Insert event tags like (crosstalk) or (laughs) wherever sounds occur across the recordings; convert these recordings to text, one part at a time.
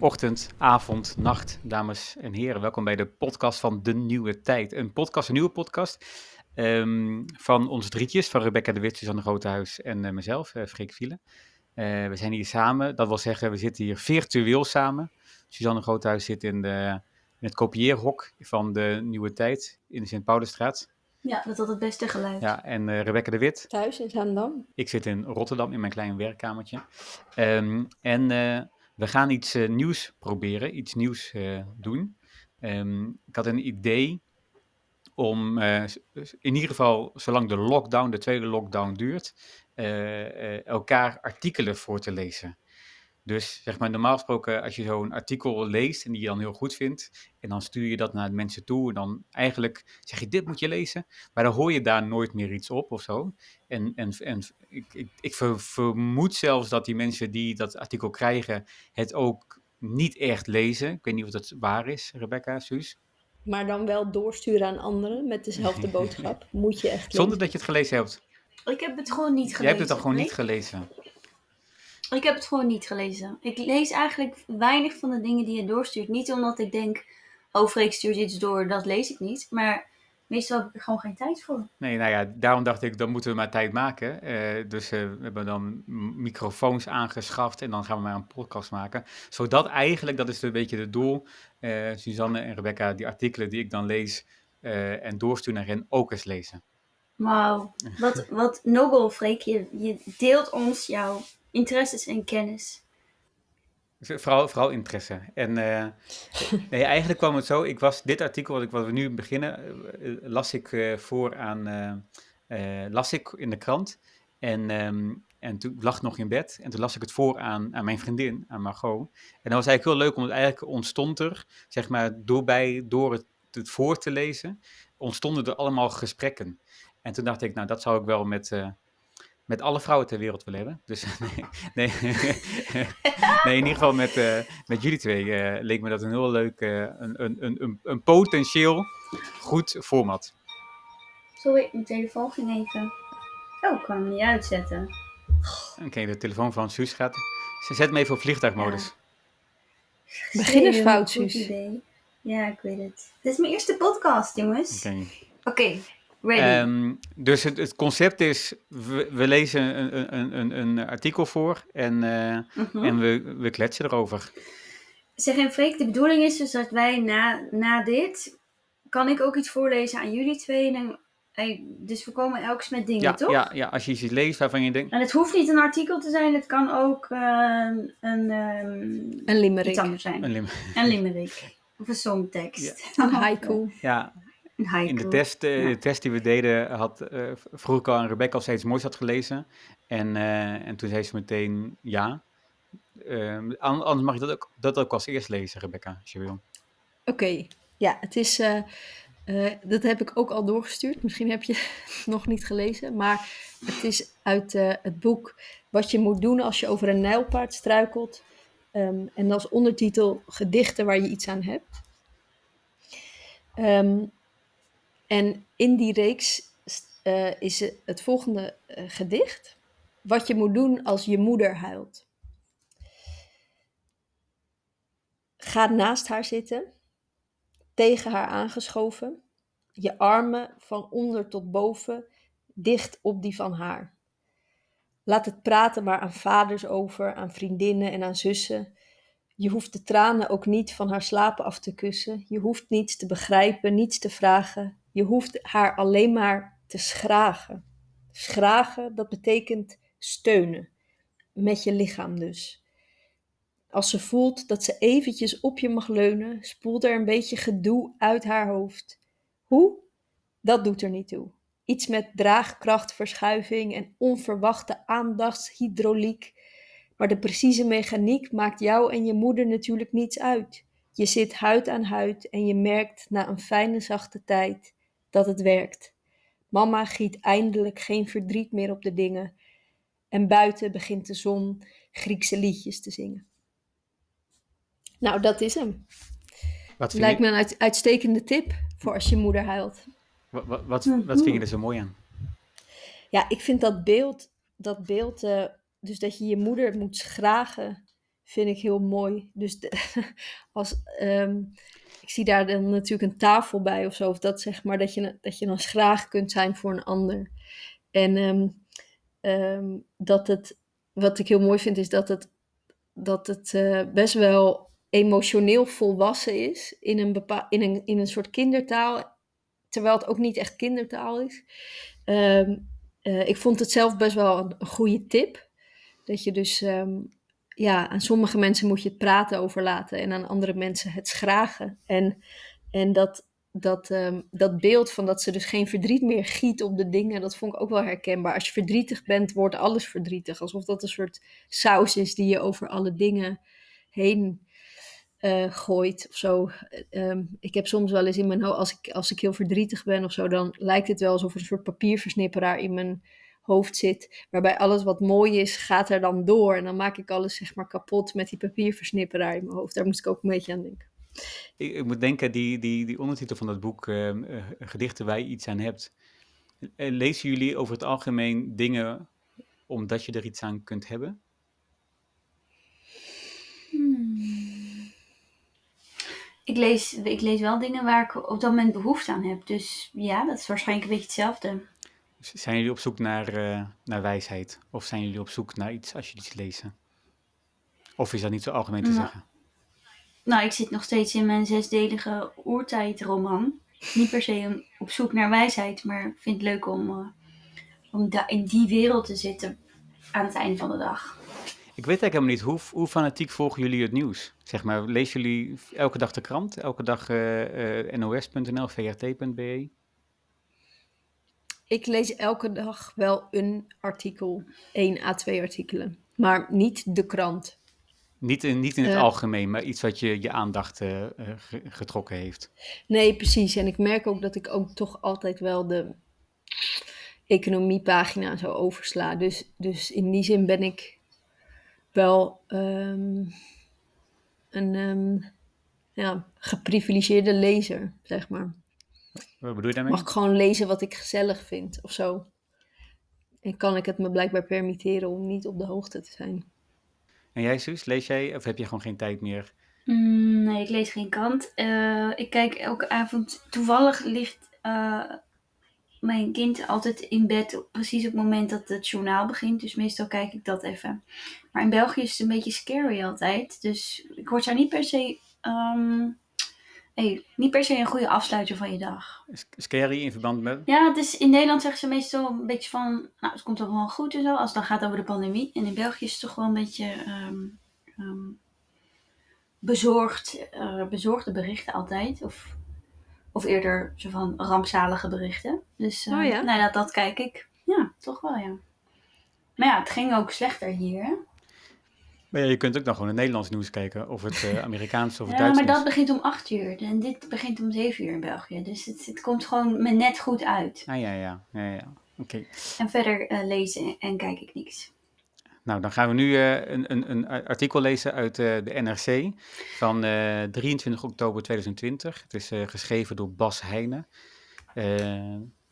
ochtend, avond, nacht, dames en heren. Welkom bij de podcast van De Nieuwe Tijd. Een podcast, een nieuwe podcast ehm, van ons drietjes, van Rebecca de Wit, Suzanne Grotehuis en uh, mezelf, uh, Freek Vielen. Uh, we zijn hier samen, dat wil zeggen, we zitten hier virtueel samen. Suzanne Groothuis zit in, de, in het kopieerhok van De Nieuwe Tijd in de Sint-Paulusstraat. Ja, dat had het beste geluid. Ja, en uh, Rebecca de Wit. Thuis in Zaandam. Ik zit in Rotterdam in mijn klein werkkamertje. Um, en uh, we gaan iets uh, nieuws proberen, iets nieuws doen. Um, ik had een idee om in ieder geval, zolang de lockdown, de tweede lockdown duurt, elkaar artikelen voor te lezen. Dus zeg maar, normaal gesproken, als je zo'n artikel leest en die je dan heel goed vindt, en dan stuur je dat naar mensen toe, en dan eigenlijk zeg je, dit moet je lezen, maar dan hoor je daar nooit meer iets op of zo. En, en, en ik, ik, ik vermoed zelfs dat die mensen die dat artikel krijgen, het ook niet echt lezen. Ik weet niet of dat waar is, Rebecca, Suus. Maar dan wel doorsturen aan anderen met dezelfde (laughs) boodschap. Moet je echt lezen. Zonder dat je het gelezen hebt. Ik heb het gewoon niet gelezen. Jij hebt het dan gewoon nee? niet gelezen. Ik heb het gewoon niet gelezen. Ik lees eigenlijk weinig van de dingen die je doorstuurt. Niet omdat ik denk, oh Freek stuurt iets door, dat lees ik niet. Maar meestal heb ik er gewoon geen tijd voor. Nee, nou ja, daarom dacht ik, dan moeten we maar tijd maken. Uh, dus uh, we hebben dan microfoons aangeschaft en dan gaan we maar een podcast maken. Zodat eigenlijk, dat is een beetje het doel, uh, Suzanne en Rebecca, die artikelen die ik dan lees en doorstuur naar hen ook eens lezen. Wauw, wat, wat nobel Freek, je, je deelt ons jouw interesses en kennis. Vooral, vooral interesse. En uh, (laughs) nee, eigenlijk kwam het zo, ik was dit artikel wat, ik, wat we nu beginnen, uh, las ik uh, voor aan, las ik in de krant. En, um, en toen lag ik nog in bed en toen las ik het voor aan, aan mijn vriendin, aan Margot. En dat was eigenlijk heel leuk, omdat eigenlijk ontstond er, zeg maar, door, bij, door het, het voor te lezen, ontstonden er allemaal gesprekken. En toen dacht ik, nou, dat zou ik wel met met alle vrouwen ter wereld willen hebben. Dus (laughs) nee, nee, (laughs) nee in ieder geval met, uh, met jullie twee uh, leek me dat een heel leuk, uh, een, een, een, een potentieel goed format. Sorry, mijn telefoon ging even. Oh, ik kan hem niet uitzetten. Oké, okay, de telefoon van Suus gaat. Zet me even op vliegtuigmodus. Ja. Beginnersfout, Suus. Ja, ik weet het. Dit is mijn eerste podcast, jongens. Oké. Okay. Okay. Um, dus het, het, concept is, we, we lezen een, een, een, een, artikel voor en, uh, uh -huh. en we, we kletsen erover. Zeg en Freek, de bedoeling is dus dat wij na, na dit, kan ik ook iets voorlezen aan jullie twee. En, hey, dus we komen elk met dingen, ja, toch? Ja, ja, als je iets leest waarvan je denkt... En het hoeft niet een artikel te zijn, het kan ook uh, een, um, een limerick. iets anders zijn. Een, lim een limerick. Of een songtekst. Ja. (laughs) Een haiku. Ja, in de test, ja. de test die we deden, had, uh, vroeg ik al aan Rebecca of ze iets moois had gelezen. En, uh, en toen zei ze meteen ja. Ehm, anders mag je dat ook, dat ook als eerst lezen, Rebecca, als je wil. Oké, okay. ja, het is, dat heb ik ook al doorgestuurd. Misschien heb je het (laughs) nog niet gelezen. Maar het is uit het boek Wat je moet doen als je over een nijlpaard struikelt. Um, en als ondertitel Gedichten waar je iets aan hebt. Um, en in die reeks uh, is het volgende uh, gedicht. Wat je moet doen als je moeder huilt. Ga naast haar zitten, tegen haar aangeschoven, je armen van onder tot boven dicht op die van haar. Laat het praten maar aan vaders over, aan vriendinnen en aan zussen. Je hoeft de tranen ook niet van haar slapen af te kussen. Je hoeft niets te begrijpen, niets te vragen. Je hoeft haar alleen maar te schragen. Schragen, dat betekent steunen. Met je lichaam dus. Als ze voelt dat ze eventjes op je mag leunen, spoelt er een beetje gedoe uit haar hoofd. Hoe? Dat doet er niet toe. Iets met draagkrachtverschuiving en onverwachte aandachtshydrauliek. Maar de precieze mechaniek maakt jou en je moeder natuurlijk niets uit. Je zit huid aan huid en je merkt na een fijne zachte tijd dat het werkt. Mama giet eindelijk geen verdriet meer op de dingen. En buiten begint de zon Griekse liedjes te zingen. Nou, dat is hem. Wat Lijkt je... me een uitstekende tip voor als je moeder huilt. Wat, wat, wat, wat vind je er zo mooi aan? Ja, ik vind dat beeld, dat beeld uh, dus dat je je moeder moet schragen, vind ik heel mooi. Dus de- (laughs) als, ehm, ik zie daar dan natuurlijk een tafel bij of zo. Of dat zeg maar, dat je, dat je dan graag kunt zijn voor een ander. En ehm, ehm, dat het, wat ik heel mooi vind, is dat het, dat het eh, best wel emotioneel volwassen is in een, bepa in, een, in een soort kindertaal. Terwijl het ook niet echt kindertaal is. Ehm, eh, ik vond het zelf best wel een, goede tip. Dat je dus ja, aan sommige mensen moet je het praten overlaten en aan andere mensen het schragen. En, en dat, dat, ehm, dat beeld van dat ze dus geen verdriet meer giet op de dingen, dat vond ik ook wel herkenbaar. Als je verdrietig bent, wordt alles verdrietig. Alsof dat een soort saus is die je over alle dingen heen eh, gooit of zo. Ehm, ik heb soms wel eens in mijn hoofd, als ik, als ik heel verdrietig ben of zo, dan lijkt het wel alsof er een soort papierversnipperaar in mijn hoofd zit. Waarbij alles wat mooi is, gaat er dan door. En dan maak ik alles zeg maar kapot met die papierversnipperaar in mijn hoofd. Daar moest ik ook een beetje aan denken. Ik, ik moet denken, die, die, die ondertitel van dat boek, eh, Gedichten waar je iets aan hebt. Eh, lezen jullie over het algemeen dingen omdat je er iets aan kunt hebben? Hmm. Ik lees, ik lees wel dingen waar ik op dat moment behoefte aan heb. Dus ja, dat is waarschijnlijk een beetje hetzelfde. Zijn jullie op zoek naar, eh, naar wijsheid? Of zijn jullie op zoek naar iets als je iets lezen? Of is dat niet zo algemeen te Nou, zeggen? Nou, ik zit nog steeds in mijn zesdelige oertijdroman. Niet per se om- op zoek naar wijsheid, maar ik vind het leuk om, eh, om da- in die wereld te zitten aan het einde van de dag. Ik weet eigenlijk helemaal niet, hoe, hoe fanatiek volgen jullie het nieuws? Zeg maar, lezen jullie elke dag de krant? Elke dag eh, eh, nos.nl, vrt.be? Ik lees elke dag wel een artikel, één à twee artikelen. Maar niet de krant. Niet in, niet in het Eh. algemeen, maar iets wat je, je aandacht eh, eh, ge- getrokken heeft. Nee, precies. En ik merk ook dat ik ook toch altijd wel de economiepagina zo oversla. Dus, dus in die zin ben ik wel ehm, een ehm, ja, geprivilegeerde lezer, zeg maar. Wat bedoel je daarmee? Mag ik gewoon lezen wat ik gezellig vind of zo. En kan ik het me blijkbaar permitteren om niet op de hoogte te zijn. En jij, Suus, lees jij of heb je gewoon geen tijd meer? Mm, nee, ik lees geen krant. Eh, ik kijk elke avond. Toevallig ligt eh, mijn kind altijd in bed precies op het moment dat het journaal begint. Dus meestal kijk ik dat even. Maar in België is het een beetje scary altijd. Dus ik word daar niet per se. ehm, hey, niet per se een goede afsluiter van je dag. Scary in verband met... Ja, dus in Nederland zeggen ze meestal een beetje van, nou, het komt toch wel goed en zo, als het dan gaat over de pandemie. En in België is het toch wel een beetje ehm, ehm, bezorgd, eh, bezorgde berichten altijd. Of, of eerder zo van rampzalige berichten. Dus eh, Oh ja? nou, dat, dat kijk ik. Ja, toch wel, ja. Maar ja, het ging ook slechter hier, hè? Maar ja, je kunt ook dan gewoon het Nederlands nieuws kijken, of het eh, (laughs) Amerikaans of het Ja, Duits maar dat begint om 8 uur. En dit begint om 7 uur in België. Dus het, het komt gewoon me net goed uit. Ah ja, ja, ja, ja. Oké. En verder eh, lezen en kijk ik niks. Nou, dan gaan we nu eh, een, een, een artikel lezen uit de NRC van eh, 23 oktober 2020. Het is geschreven door Bas Heijnen.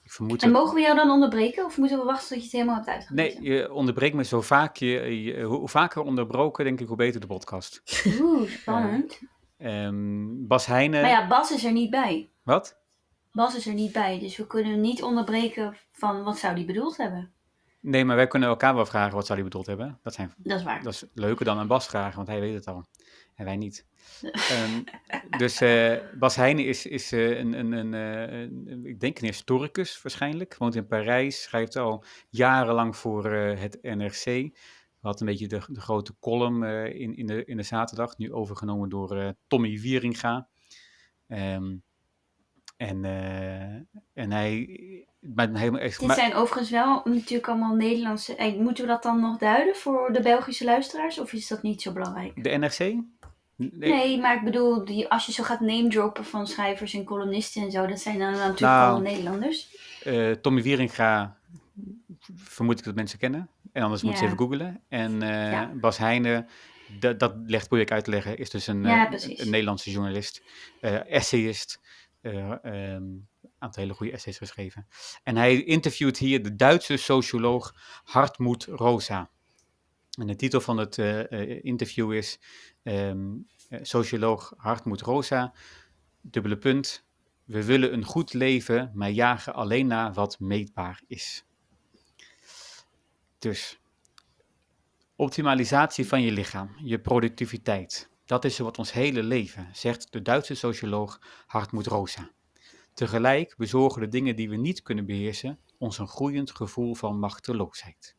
Ik vermoed En mogen we jou dan onderbreken of moeten we wachten tot je het helemaal hebt uitgelezen? Nee, je onderbreekt me zo vaak. Je, je- hoe, vaker onderbroken, denk ik, hoe beter de podcast. Oeh, spannend. Ehm, Bas Heijnen... maar ja, Bas is er niet bij. Wat? Bas is er niet bij, dus we kunnen hem niet onderbreken van wat zou die bedoeld hebben. Nee, maar wij kunnen elkaar wel vragen wat zou hij bedoeld hebben. Dat, zijn, Dat is waar. dat is leuker dan aan Bas vragen, want hij weet het al. En wij niet. Ehm, dus eh, Bas Heijnen is, is eh, een, een, een, eh, een- ik denk een historicus waarschijnlijk. Woont in Parijs, schrijft al jarenlang voor het NRC. Had een beetje de, de grote column in, in, de, in de zaterdag, nu overgenomen door Tommy Wieringa. Ehm, en, en hij... Maar, helemaal echt, Dit maar- zijn overigens wel natuurlijk allemaal Nederlandse... Moeten we dat dan nog duiden voor de Belgische luisteraars? Of is dat niet zo belangrijk? de NRC? Nee, Nee, maar ik bedoel, die, als je zo gaat name droppen van schrijvers en columnisten en zo, dat zijn dan natuurlijk Nou, allemaal Nederlanders. eh, Tommy Wieringa vermoed ik dat mensen kennen. En anders moeten ze Ja. even googlen. En eh, Ja. Bas Heijnen, dat, dat legt ik uit te leggen, is dus een, Ja, eh, een Nederlandse journalist, essayist. eh, ehm, een aantal hele goede essays geschreven. En hij interviewt hier de Duitse socioloog Hartmut Rosa. De titel van het interview is ehm, Socioloog Hartmoed Rosa, dubbele punt, we willen een goed leven, maar jagen alleen naar wat meetbaar is. Dus optimalisatie van je lichaam, je productiviteit, dat is wat ons hele leven, zegt de Duitse socioloog Hartmut Rosa. Tegelijk bezorgen de dingen die we niet kunnen beheersen ons een groeiend gevoel van machteloosheid.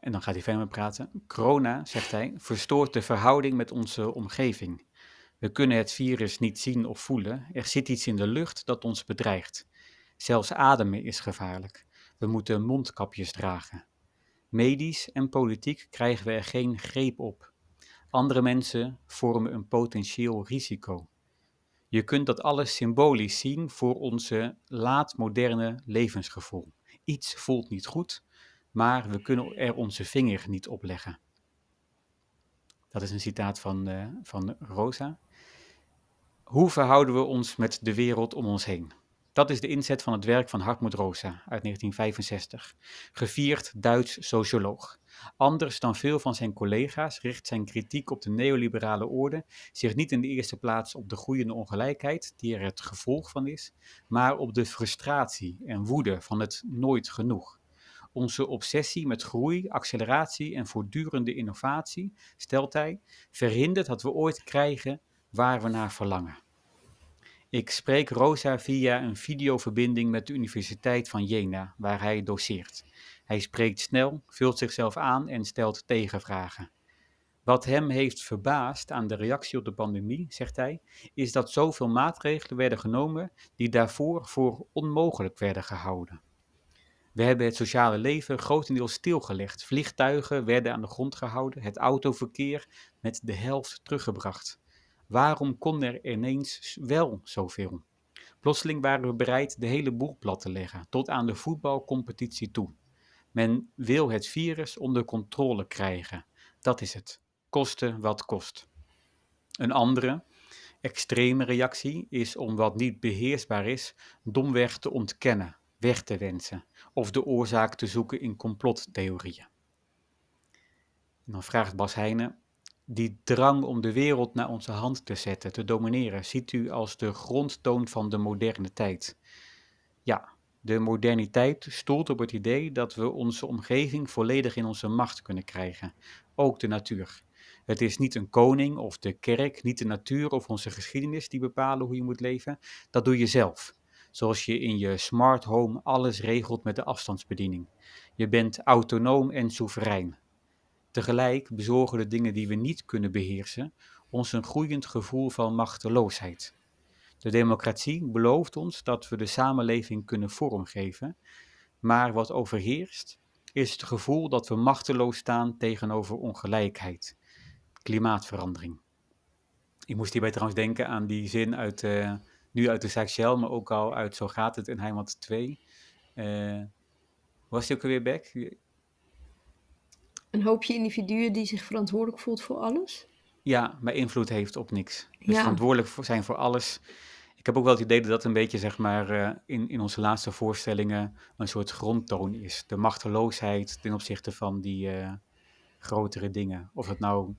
En dan gaat hij verder met praten. Corona, zegt hij, verstoort de verhouding met onze omgeving. We kunnen het virus niet zien of voelen. Er zit iets in de lucht dat ons bedreigt. Zelfs ademen is gevaarlijk. We moeten mondkapjes dragen. Medisch en politiek krijgen we er geen greep op. Andere mensen vormen een potentieel risico. Je kunt dat alles symbolisch zien voor onze laatmoderne levensgevoel. Iets voelt niet goed, maar we kunnen er onze vinger niet op leggen. Dat is een citaat van, uh, van Rosa. Hoe verhouden we ons met de wereld om ons heen? Dat is de inzet van het werk van Hartmut Rosa uit 1965, gevierd Duits socioloog. Anders dan veel van zijn collega's richt zijn kritiek op de neoliberale orde zich niet in de eerste plaats op de groeiende ongelijkheid, die er het gevolg van is, maar op de frustratie en woede van het nooit genoeg. Onze obsessie met groei, acceleratie en voortdurende innovatie, stelt hij, verhindert dat we ooit krijgen waar we naar verlangen. Ik spreek Rosa via een videoverbinding met de Universiteit van Jena, waar hij doseert. Hij spreekt snel, vult zichzelf aan en stelt tegenvragen. Wat hem heeft verbaasd aan de reactie op de pandemie, zegt hij, is dat zoveel maatregelen werden genomen die daarvoor voor onmogelijk werden gehouden. We hebben het sociale leven grotendeels stilgelegd. Vliegtuigen werden aan de grond gehouden, het autoverkeer met de helft teruggebracht. Waarom kon er ineens wel zoveel? Plotseling waren we bereid de hele boel plat te leggen, tot aan de voetbalcompetitie toe. Men wil het virus onder controle krijgen. Dat is het. Kosten wat kost. Een andere, extreme reactie is om wat niet beheersbaar is, domweg te ontkennen, weg te wensen of de oorzaak te zoeken in complottheorieën. En dan vraagt Bas Heijnen, die drang om de wereld naar onze hand te zetten, te domineren, ziet u als de grondtoon van de moderne tijd. Ja, de moderniteit stoelt op het idee dat we onze omgeving volledig in onze macht kunnen krijgen, ook de natuur. Het is niet een koning of de kerk, niet de natuur of onze geschiedenis die bepalen hoe je moet leven. Dat doe je zelf. Zoals je in je smart home alles regelt met de afstandsbediening. Je bent autonoom en soeverein. Tegelijk bezorgen de dingen die we niet kunnen beheersen ons een groeiend gevoel van machteloosheid. De democratie belooft ons dat we de samenleving kunnen vormgeven, maar wat overheerst is het gevoel dat we machteloos staan tegenover ongelijkheid, klimaatverandering. Ik moest hierbij trouwens denken aan die zin uit, uh, nu uit de Seychelles, maar ook al uit Zo gaat het in Heimat 2. Uh, was die ook weer back? een hoopje individuen die zich verantwoordelijk voelt voor alles. Ja, maar invloed heeft op niks. Dus verantwoordelijk zijn voor alles. Ik heb ook wel het idee dat dat een beetje, zeg maar, uh, in, in onze laatste voorstellingen een soort grondtoon is. De machteloosheid ten opzichte van die uh, grotere dingen. Of het nou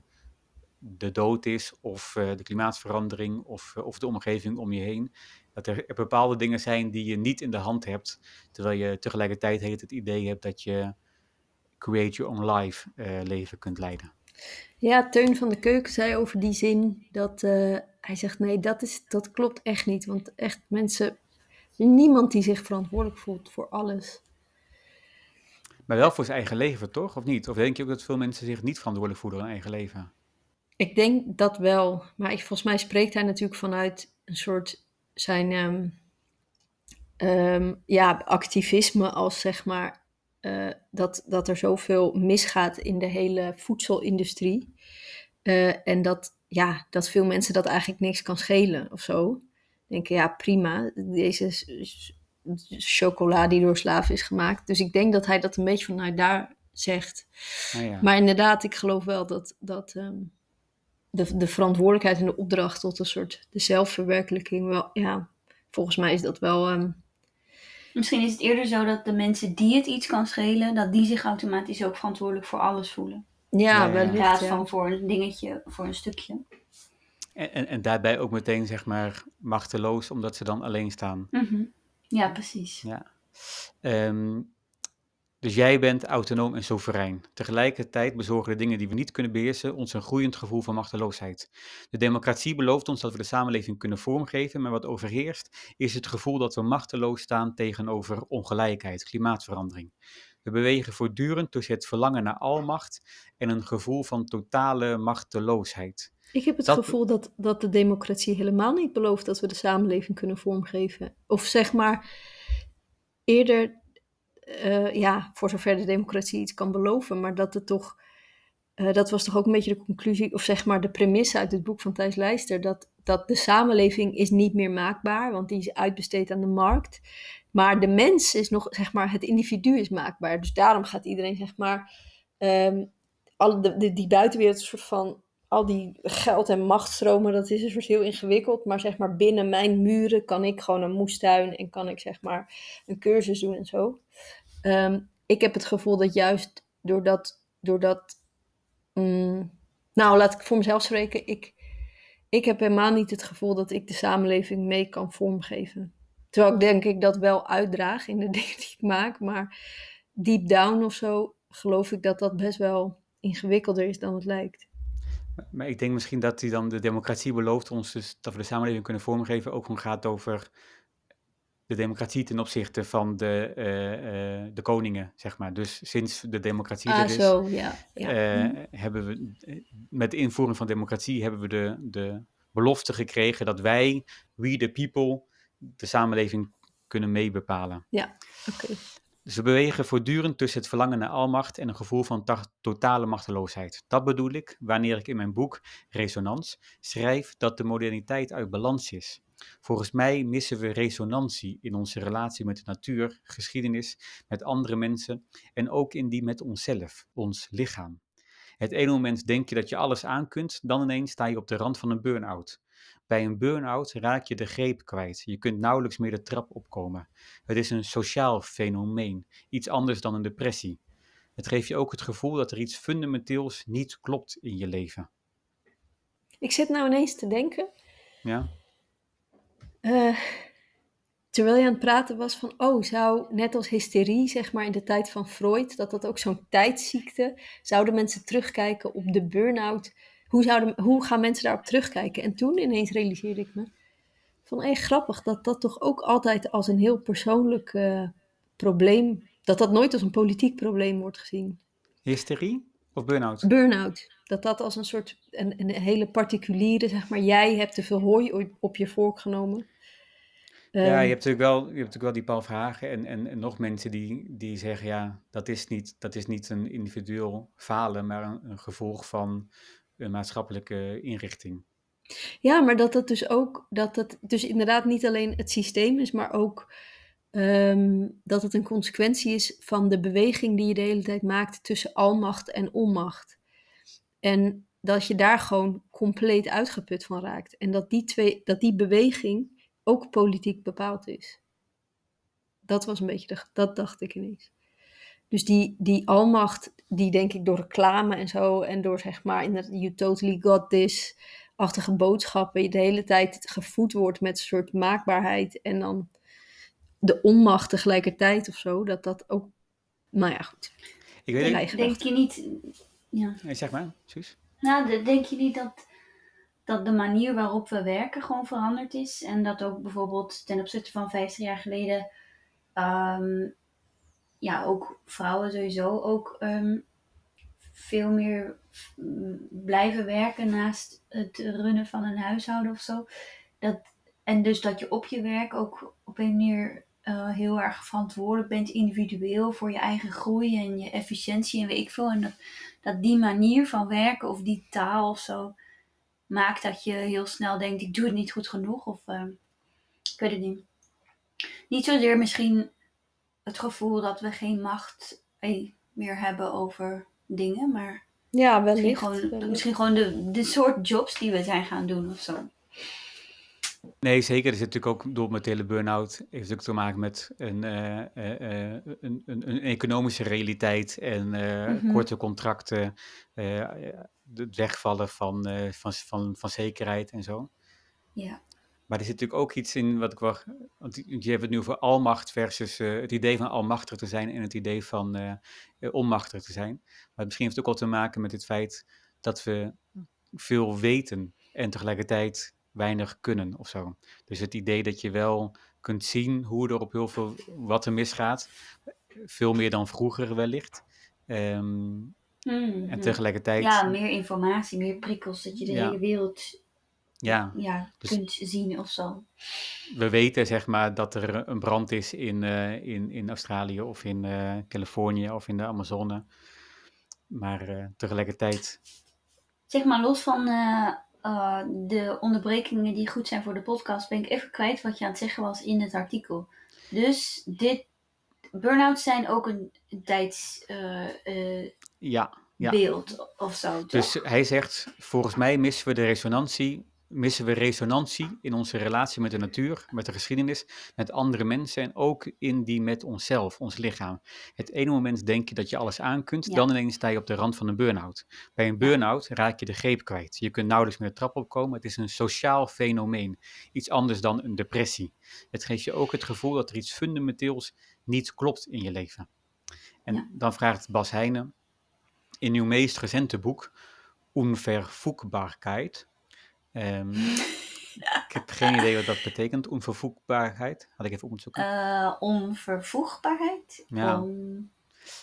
de dood is, of uh, de klimaatverandering, of, of de omgeving om je heen. Dat er, er, bepaalde dingen zijn die je niet in de hand hebt, terwijl je tegelijkertijd het idee hebt dat je create your own life uh, leven kunt leiden. Ja, Teun van de Keuken zei over die zin dat hij zegt: nee, dat, is, dat klopt echt niet. Want echt mensen, niemand die zich verantwoordelijk voelt voor alles. Maar wel voor zijn eigen leven, toch? Of niet? Of denk je ook dat veel mensen zich niet verantwoordelijk voelen voor hun eigen leven? Ik denk dat wel. Maar ik, volgens mij spreekt hij natuurlijk vanuit een soort zijn um, um, ja, activisme als zeg maar uh, dat, dat er zoveel misgaat in de hele voedselindustrie. Uh, en dat, ja, dat veel mensen dat eigenlijk niks kan schelen of zo. Denken, ja, prima, deze chocola die door slaven is gemaakt. Dus ik denk dat hij dat een beetje vanuit daar zegt. Ah, ja. Maar inderdaad, ik geloof wel dat, dat um, de, de verantwoordelijkheid en de opdracht tot een soort de zelfverwerkelijking wel, ja, volgens mij is dat wel um, Misschien is het eerder zo dat de mensen die het iets kan schelen, dat die zich automatisch ook verantwoordelijk voor alles voelen. Ja, Ja, ja. In plaats van voor een dingetje, voor een stukje. En, en, en daarbij ook meteen, zeg maar, machteloos, omdat ze dan alleen staan. Mhm. Ja, precies. Ja. Ehm, dus jij bent autonoom en soeverein. Tegelijkertijd bezorgen de dingen die we niet kunnen beheersen ons een groeiend gevoel van machteloosheid. De democratie belooft ons dat we de samenleving kunnen vormgeven, maar wat overheerst is het gevoel dat we machteloos staan tegenover ongelijkheid, klimaatverandering. We bewegen voortdurend tussen het verlangen naar almacht en een gevoel van totale machteloosheid. Ik heb het Dat- gevoel dat, dat de democratie helemaal niet belooft dat we de samenleving kunnen vormgeven. Of zeg maar eerder, eh, ja, voor zover de democratie iets kan beloven, maar dat het toch, eh, dat was toch ook een beetje de conclusie, of zeg maar de premisse uit het boek van Thijs Leister, dat, dat de samenleving is niet meer maakbaar, want die is uitbesteed aan de markt. Maar de mens is nog, zeg maar, het individu is maakbaar. Dus daarom gaat iedereen, zeg maar, de- die buitenwereld een soort van al die geld- en machtstromen, dat is een soort heel ingewikkeld. Maar zeg maar binnen mijn muren kan ik gewoon een moestuin en kan ik zeg maar een cursus doen en zo. Ehm, ik heb het gevoel dat juist doordat, doordat mm, nou laat ik voor mezelf spreken, ik, ik heb helemaal niet het gevoel dat ik de samenleving mee kan vormgeven. Terwijl ik denk ik dat wel uitdraag in de (laughs) dingen die ik maak, maar deep down of zo geloof ik dat dat best wel ingewikkelder is dan het lijkt. Maar- ik denk misschien dat die dan de democratie belooft ons dus dat we de samenleving kunnen vormgeven, ook gewoon gaat over de democratie ten opzichte van de, eh, eh, de koningen, zeg maar. Dus sinds de democratie er Ah, is, zo, ja. ja. eh, hebben we, met de invoering van democratie hebben we de, de belofte gekregen dat wij, we the people, de samenleving kunnen meebepalen. Oké. Dus we bewegen voortdurend tussen het verlangen naar almacht en een gevoel van ta- totale machteloosheid. Dat bedoel ik wanneer ik in mijn boek Resonans schrijf dat de moderniteit uit balans is. Volgens mij missen we resonantie in onze relatie met de natuur, geschiedenis, met andere mensen en ook in die met onszelf, ons lichaam. Het ene moment denk je dat je alles aan kunt, dan ineens sta je op de rand van een burn-out. Bij een burn-out raak je de greep kwijt. Je kunt nauwelijks meer de trap opkomen. Het is een sociaal fenomeen, iets anders dan een depressie. Het geeft je ook het gevoel dat er iets fundamenteels niet klopt in je leven. Ik zit nou ineens te denken, Ja? eh, terwijl je aan het praten was van, oh, zou net als hysterie, zeg maar in de tijd van Freud, dat dat ook zo'n tijdsziekte, zouden mensen terugkijken op de burn-out? Hoe, zouden, hoe gaan mensen daarop terugkijken? En toen ineens realiseerde ik me van, hé, grappig, dat dat toch ook altijd als een heel persoonlijk eh, probleem, dat dat nooit als een politiek probleem wordt gezien. Hysterie of burn-out? Burn-out. Dat dat als een soort, een, een hele particuliere, zeg maar, jij hebt te veel hooi op, je vork genomen. Ja, Ehm, je hebt natuurlijk wel, je hebt natuurlijk wel die Paul Verhagen en, en, en nog mensen die, die zeggen, ja, dat is, niet, dat is niet een individueel falen, maar een, een gevolg van maatschappelijke inrichting. Ja, maar dat dat dus ook, dat het dus inderdaad niet alleen het systeem is, maar ook ehm, dat het een consequentie is van de beweging die je de hele tijd maakt tussen almacht en onmacht. En dat je daar gewoon compleet uitgeput van raakt. En dat die, twee, dat die beweging ook politiek bepaald is. Dat was een beetje, dat dacht ik ineens. Dus die, die almacht, die denk ik door reclame en zo, en door zeg maar, in het You Totally Got This, achtige boodschappen, je de hele tijd gevoed wordt met een soort maakbaarheid en dan de onmacht tegelijkertijd of zo, dat dat ook, nou ja, goed. Ik weet niet, Denk je niet, ja. Nee, zeg maar, Suus. Nou, de- denk je niet dat, dat de manier waarop we werken gewoon veranderd is? En dat ook bijvoorbeeld ten opzichte van 50 jaar geleden, ehm, ja, ook vrouwen sowieso ook ehm, veel meer mm, blijven werken naast het runnen van een huishouden of zo. Dat, en dus dat je op je werk ook op een manier eh, heel erg verantwoordelijk bent, individueel voor je eigen groei en je efficiëntie en weet ik veel. En dat, dat die manier van werken of die taal of zo maakt dat je heel snel denkt: ik doe het niet goed genoeg. Of ehm, ik weet het niet. Niet zozeer misschien het gevoel dat we geen macht eh, meer hebben over dingen, maar Ja, misschien gewoon, wellicht. misschien gewoon de, de soort jobs die we zijn gaan doen of zo. Nee, zeker. Er zit natuurlijk ook door met de hele burn-out heeft natuurlijk te maken met een, eh, eh, eh, een, een, een economische realiteit en eh, Mhm. korte contracten, het wegvallen van, eh, van, van, van zekerheid en zo. Ja. Maar er zit natuurlijk ook iets in wat ik wel. Want je hebt het nu over almacht versus eh, het idee van almachtig te zijn en het idee van eh, onmachtig te zijn. Maar misschien heeft het ook wel te maken met het feit dat we veel weten en tegelijkertijd weinig kunnen of zo. Dus het idee dat je wel kunt zien hoe er op heel veel wat er misgaat, veel meer dan vroeger wellicht. Mhm. en tegelijkertijd, Ja, meer informatie, meer prikkels, dat je de Ja. hele wereld ja, ja, Dus- kunt zien of zo. we weten zeg maar dat er een brand is in, eh, in, in Australië of in eh, Californië of in de Amazone. Maar eh, tegelijkertijd, Zeg maar, los van de onderbrekingen die goed zijn voor de podcast, ben ik even kwijt wat je aan het zeggen was in het artikel. Dus dit, burn-outs zijn ook een, tijdsbeeld ja. Ja. of zo, toch? Dus hij zegt, volgens mij missen we de resonantie, missen we resonantie in onze relatie met de natuur, met de geschiedenis, met andere mensen en ook in die met onszelf, ons lichaam. Het ene moment denk je dat je alles aan kunt, Ja. dan ineens sta je op de rand van een burn-out. Bij een burn-out raak je de greep kwijt. Je kunt nauwelijks meer de trap opkomen. Het is een sociaal fenomeen. Iets anders dan een depressie. Het geeft je ook het gevoel dat er iets fundamenteels niet klopt in je leven. En Ja. dan vraagt Bas Heijnen, in uw meest recente boek, Onvervoegbaarheid. Ehm, (laughs) ik heb geen idee wat dat betekent, onvervoegbaarheid. Had ik even op moeten zoeken. Eh, onvervoegbaarheid. Ja. On-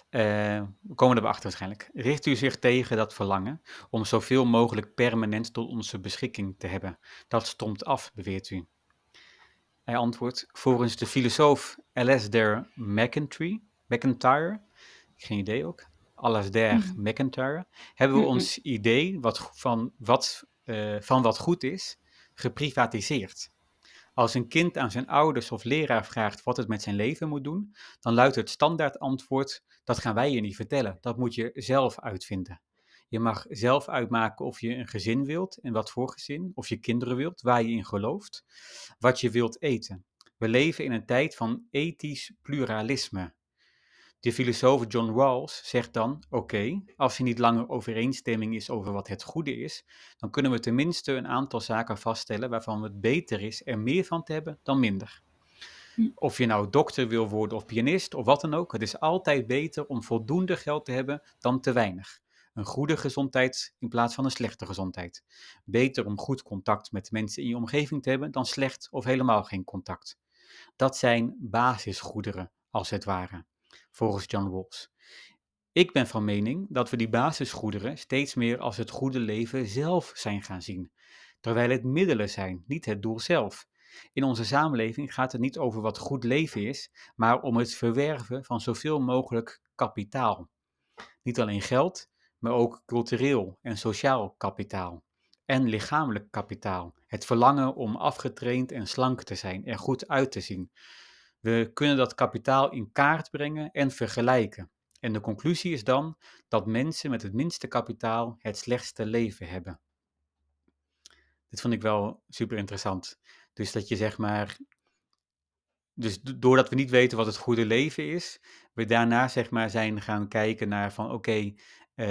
Eh, we komen er achter waarschijnlijk. Richt u zich tegen dat verlangen om zoveel mogelijk permanent tot onze beschikking te hebben? Dat stomt af, beweert u. Hij antwoordt, volgens de filosoof Alasdair McIntyre, McIntyre geen idee ook, Alasdair Mhm. McIntyre, hebben we ons idee wat, van, wat, eh, van wat goed is, geprivatiseerd. Als een kind aan zijn ouders of leraar vraagt wat het met zijn leven moet doen, dan luidt het standaard antwoord: dat gaan wij je niet vertellen, dat moet je zelf uitvinden. Je mag zelf uitmaken of je een gezin wilt en wat voor gezin, of je kinderen wilt, waar je in gelooft, wat je wilt eten. We leven in een tijd van ethisch pluralisme. De filosoof John Rawls zegt dan: Oké, als er niet langer overeenstemming is over wat het goede is, dan kunnen we tenminste een aantal zaken vaststellen waarvan het beter is er meer van te hebben dan minder. Hm. Of je nou dokter wil worden of pianist of wat dan ook, het is altijd beter om voldoende geld te hebben dan te weinig. Een goede gezondheid in plaats van een slechte gezondheid. Beter om goed contact met mensen in je omgeving te hebben dan slecht of helemaal geen contact. Dat zijn basisgoederen, als het ware, volgens John Rawls. Ik ben van mening dat we die basisgoederen steeds meer als het goede leven zelf zijn gaan zien, terwijl het middelen zijn, niet het doel zelf. In onze samenleving gaat het niet over wat goed leven is, maar om het verwerven van zoveel mogelijk kapitaal. Niet alleen geld, maar ook cultureel en sociaal kapitaal. En lichamelijk kapitaal. Het verlangen om afgetraind en slank te zijn, er goed uit te zien. We kunnen dat kapitaal in kaart brengen en vergelijken. En de conclusie is dan dat mensen met het minste kapitaal het slechtste leven hebben. Dit vond ik wel super interessant. Dus dat je zeg maar. Dus do- doordat we niet weten wat het goede leven is, we daarna zeg maar zijn gaan kijken naar van oké, eh,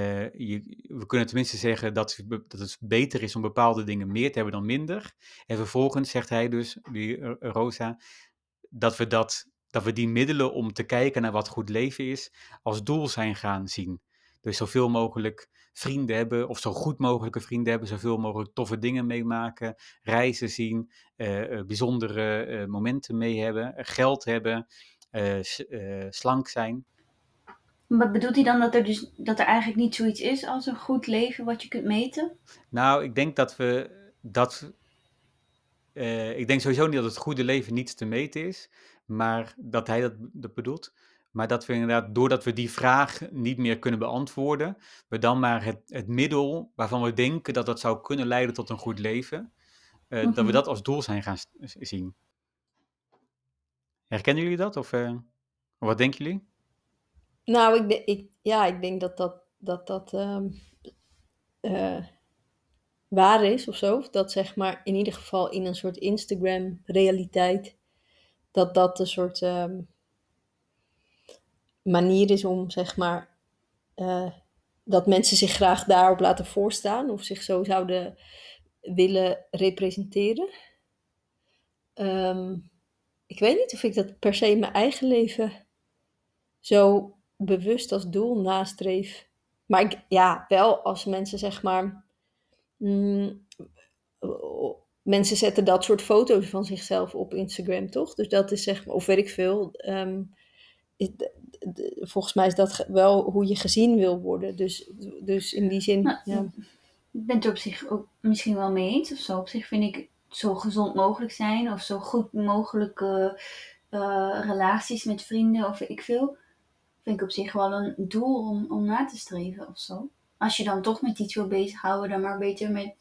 we kunnen tenminste zeggen dat, dat het beter is om bepaalde dingen meer te hebben dan minder. En vervolgens zegt hij dus, die Rosa, dat we, dat, dat we die middelen om te kijken naar wat goed leven is, als doel zijn gaan zien. Dus zoveel mogelijk vrienden hebben, of zo goed mogelijke vrienden hebben, zoveel mogelijk toffe dingen meemaken, reizen zien, eh, eh, bijzondere eh, momenten mee hebben, geld hebben, slank zijn. Maar bedoelt hij dan dat er, dus, dat er eigenlijk niet zoiets is als een goed leven wat je kunt meten? Nou, ik denk dat we dat. Eh, ik denk sowieso niet dat het goede leven niet te meten is, maar dat hij dat, dat bedoelt. Maar dat we inderdaad, doordat we die vraag niet meer kunnen beantwoorden, we dan maar het, het middel waarvan we denken dat dat zou kunnen leiden tot een goed leven, eh, dat we Mhm. dat als doel zijn gaan zien. Herkennen jullie dat? Of eh, wat denken jullie? Nou, ik, de- ik, ja, ik denk dat dat, dat, dat ehm, eh, waar is of zo. Dat zeg maar in ieder geval in een soort Instagram-realiteit, dat dat een soort ehm, manier is om zeg maar eh, dat mensen zich graag daarop laten voorstaan of zich zo zouden willen representeren. Ehm, ik weet niet of ik dat per se in mijn eigen leven zo bewust als doel nastreef. Maar ik, ja, wel als mensen zeg maar. Mm, mensen zetten dat soort foto's van zichzelf op Instagram, toch? Dus dat is zeg maar, of weet ik veel. ehm, volgens mij is dat wel hoe je gezien wil worden. Dus, dus in die zin. Nou, ja. Ik ben het er op zich ook misschien wel mee eens of zo. Op zich vind ik zo gezond mogelijk zijn of zo goed mogelijke eh, relaties met vrienden of ik veel. Vind ik op zich wel een doel om, om na te streven of zo. Als je dan toch met iets wil bezighouden, dan maar beter met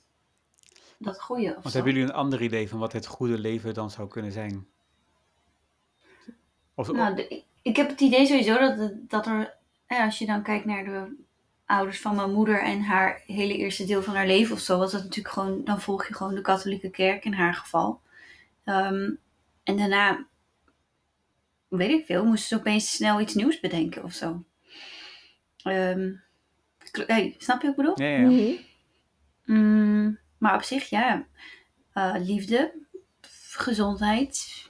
dat goede of Want hebben jullie een ander idee van wat het goede leven dan zou kunnen zijn? Of, Nou, de- ik- heb het idee sowieso dat, het- dat er, als je dan kijkt naar de ouders van mijn moeder en haar hele eerste deel van haar leven of zo, was dat natuurlijk gewoon, dan volg je gewoon de katholieke kerk in haar geval. Ehm, en daarna, weet ik veel, moesten ze opeens snel iets nieuws bedenken of zo. Ehm, hey, snap je wat ik bedoel? ja, ja, ja. Mhm. Mm, maar op zich, ja, eh, liefde, gezondheid,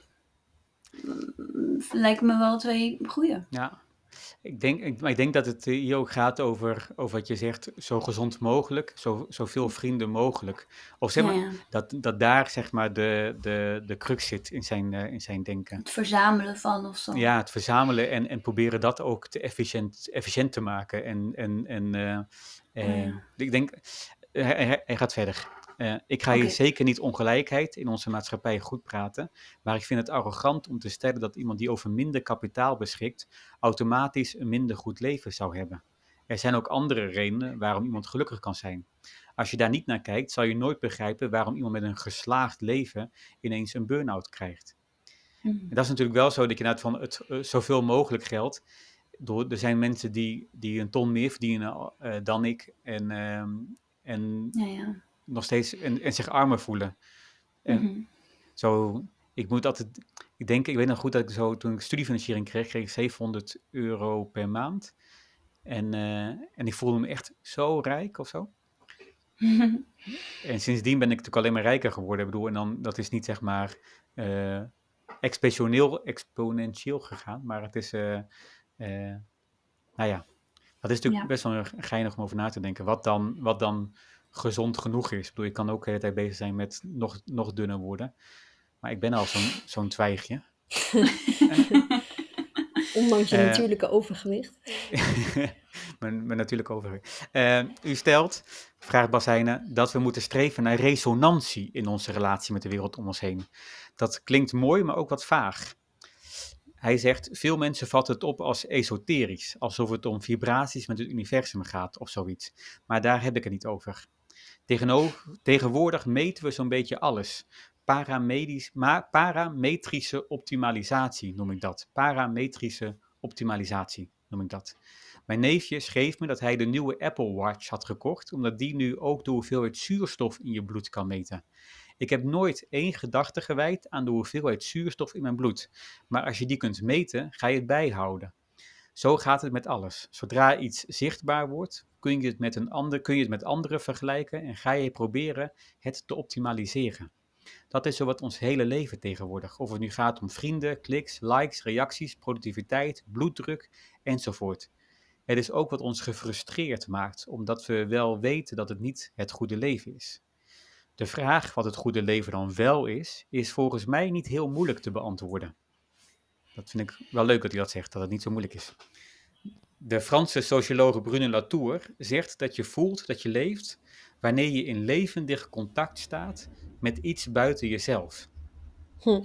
mm, lijken me wel twee goede. Ja, ik denk, ik, maar ik denk dat het eh, hier ook gaat over, over wat je zegt, zo gezond mogelijk, zo, zoveel vrienden mogelijk. Of zeg maar, ja. dat, dat daar zeg maar de, de, de crux zit in zijn, eh, in zijn denken. Het verzamelen van of zo. Ja, het verzamelen en, en proberen dat ook te efficiënt, efficiënt te maken. En, en, en eh, Ja. ik denk, hij, hij- hij gaat verder. Eh, ik ga hier zeker niet ongelijkheid in onze maatschappij goed praten, maar ik vind het arrogant om te stellen dat iemand die over minder kapitaal beschikt, automatisch een minder goed leven zou hebben. Er zijn ook andere redenen waarom iemand gelukkig kan zijn. Als je daar niet naar kijkt, zal je nooit begrijpen waarom iemand met een geslaagd leven ineens een burn-out krijgt. En dat is natuurlijk wel zo dat je inderdaad van het eh, zoveel mogelijk geld. Door, er zijn mensen die, die een ton meer verdienen eh, dan ik en, ehm, en Ja, ja. Nog steeds en, en zich armer voelen. En Mhm. zo, ik moet altijd, ik denk, ik weet nog goed dat ik zo, toen ik studiefinanciering kreeg, kreeg ik 700 euro per maand. En, eh, en ik voelde me echt zo rijk of zo. (laughs) En sindsdien ben ik natuurlijk alleen maar rijker geworden. Ik bedoel, en dan, dat is niet zeg maar eh, exponentieel, exponentieel gegaan, maar het is, eh, nou ja, dat is natuurlijk Ja. best wel geinig om over na te denken. Wat dan, wat dan gezond genoeg is. Ik bedoel, ik kan ook de hele tijd bezig zijn met nog, nog dunner worden. Maar ik ben al zo'n zo'n twijgje. (laughs) Ondanks je Eh, natuurlijke overgewicht. (laughs) mijn, mijn natuurlijk overgewicht. Eh, u stelt, vraagt Bas Heijnen, dat we moeten streven naar resonantie in onze relatie met de wereld om ons heen. Dat klinkt mooi, maar ook wat vaag. Hij zegt, veel mensen vatten het op als esoterisch, alsof het om vibraties met het universum gaat of zoiets. Maar daar heb ik het niet over. Tegenwoordig meten we zo'n beetje alles. Paramedisch, parametrische optimalisatie noem ik dat. Parametrische optimalisatie noem ik dat. Mijn neefje schreef me dat hij de nieuwe Apple Watch had gekocht, omdat die nu ook de hoeveelheid zuurstof in je bloed kan meten. Ik heb nooit één gedachte gewijd aan de hoeveelheid zuurstof in mijn bloed, maar als je die kunt meten, ga je het bijhouden. Zo gaat het met alles. Zodra iets zichtbaar wordt, kun je het met, een ander, kun je het met anderen vergelijken en ga je proberen het te optimaliseren. Dat is zo wat ons hele leven tegenwoordig. Of het nu gaat om vrienden, kliks, likes, reacties, productiviteit, bloeddruk enzovoort. Het is ook wat ons gefrustreerd maakt, omdat we wel weten dat het niet het goede leven is. De vraag wat het goede leven dan wel is, is volgens mij niet heel moeilijk te beantwoorden. Dat vind ik wel leuk dat hij dat zegt, dat het niet zo moeilijk is. De Franse socioloog Bruno Latour zegt dat je voelt dat je leeft wanneer je in levendig contact staat met iets buiten jezelf. Hm.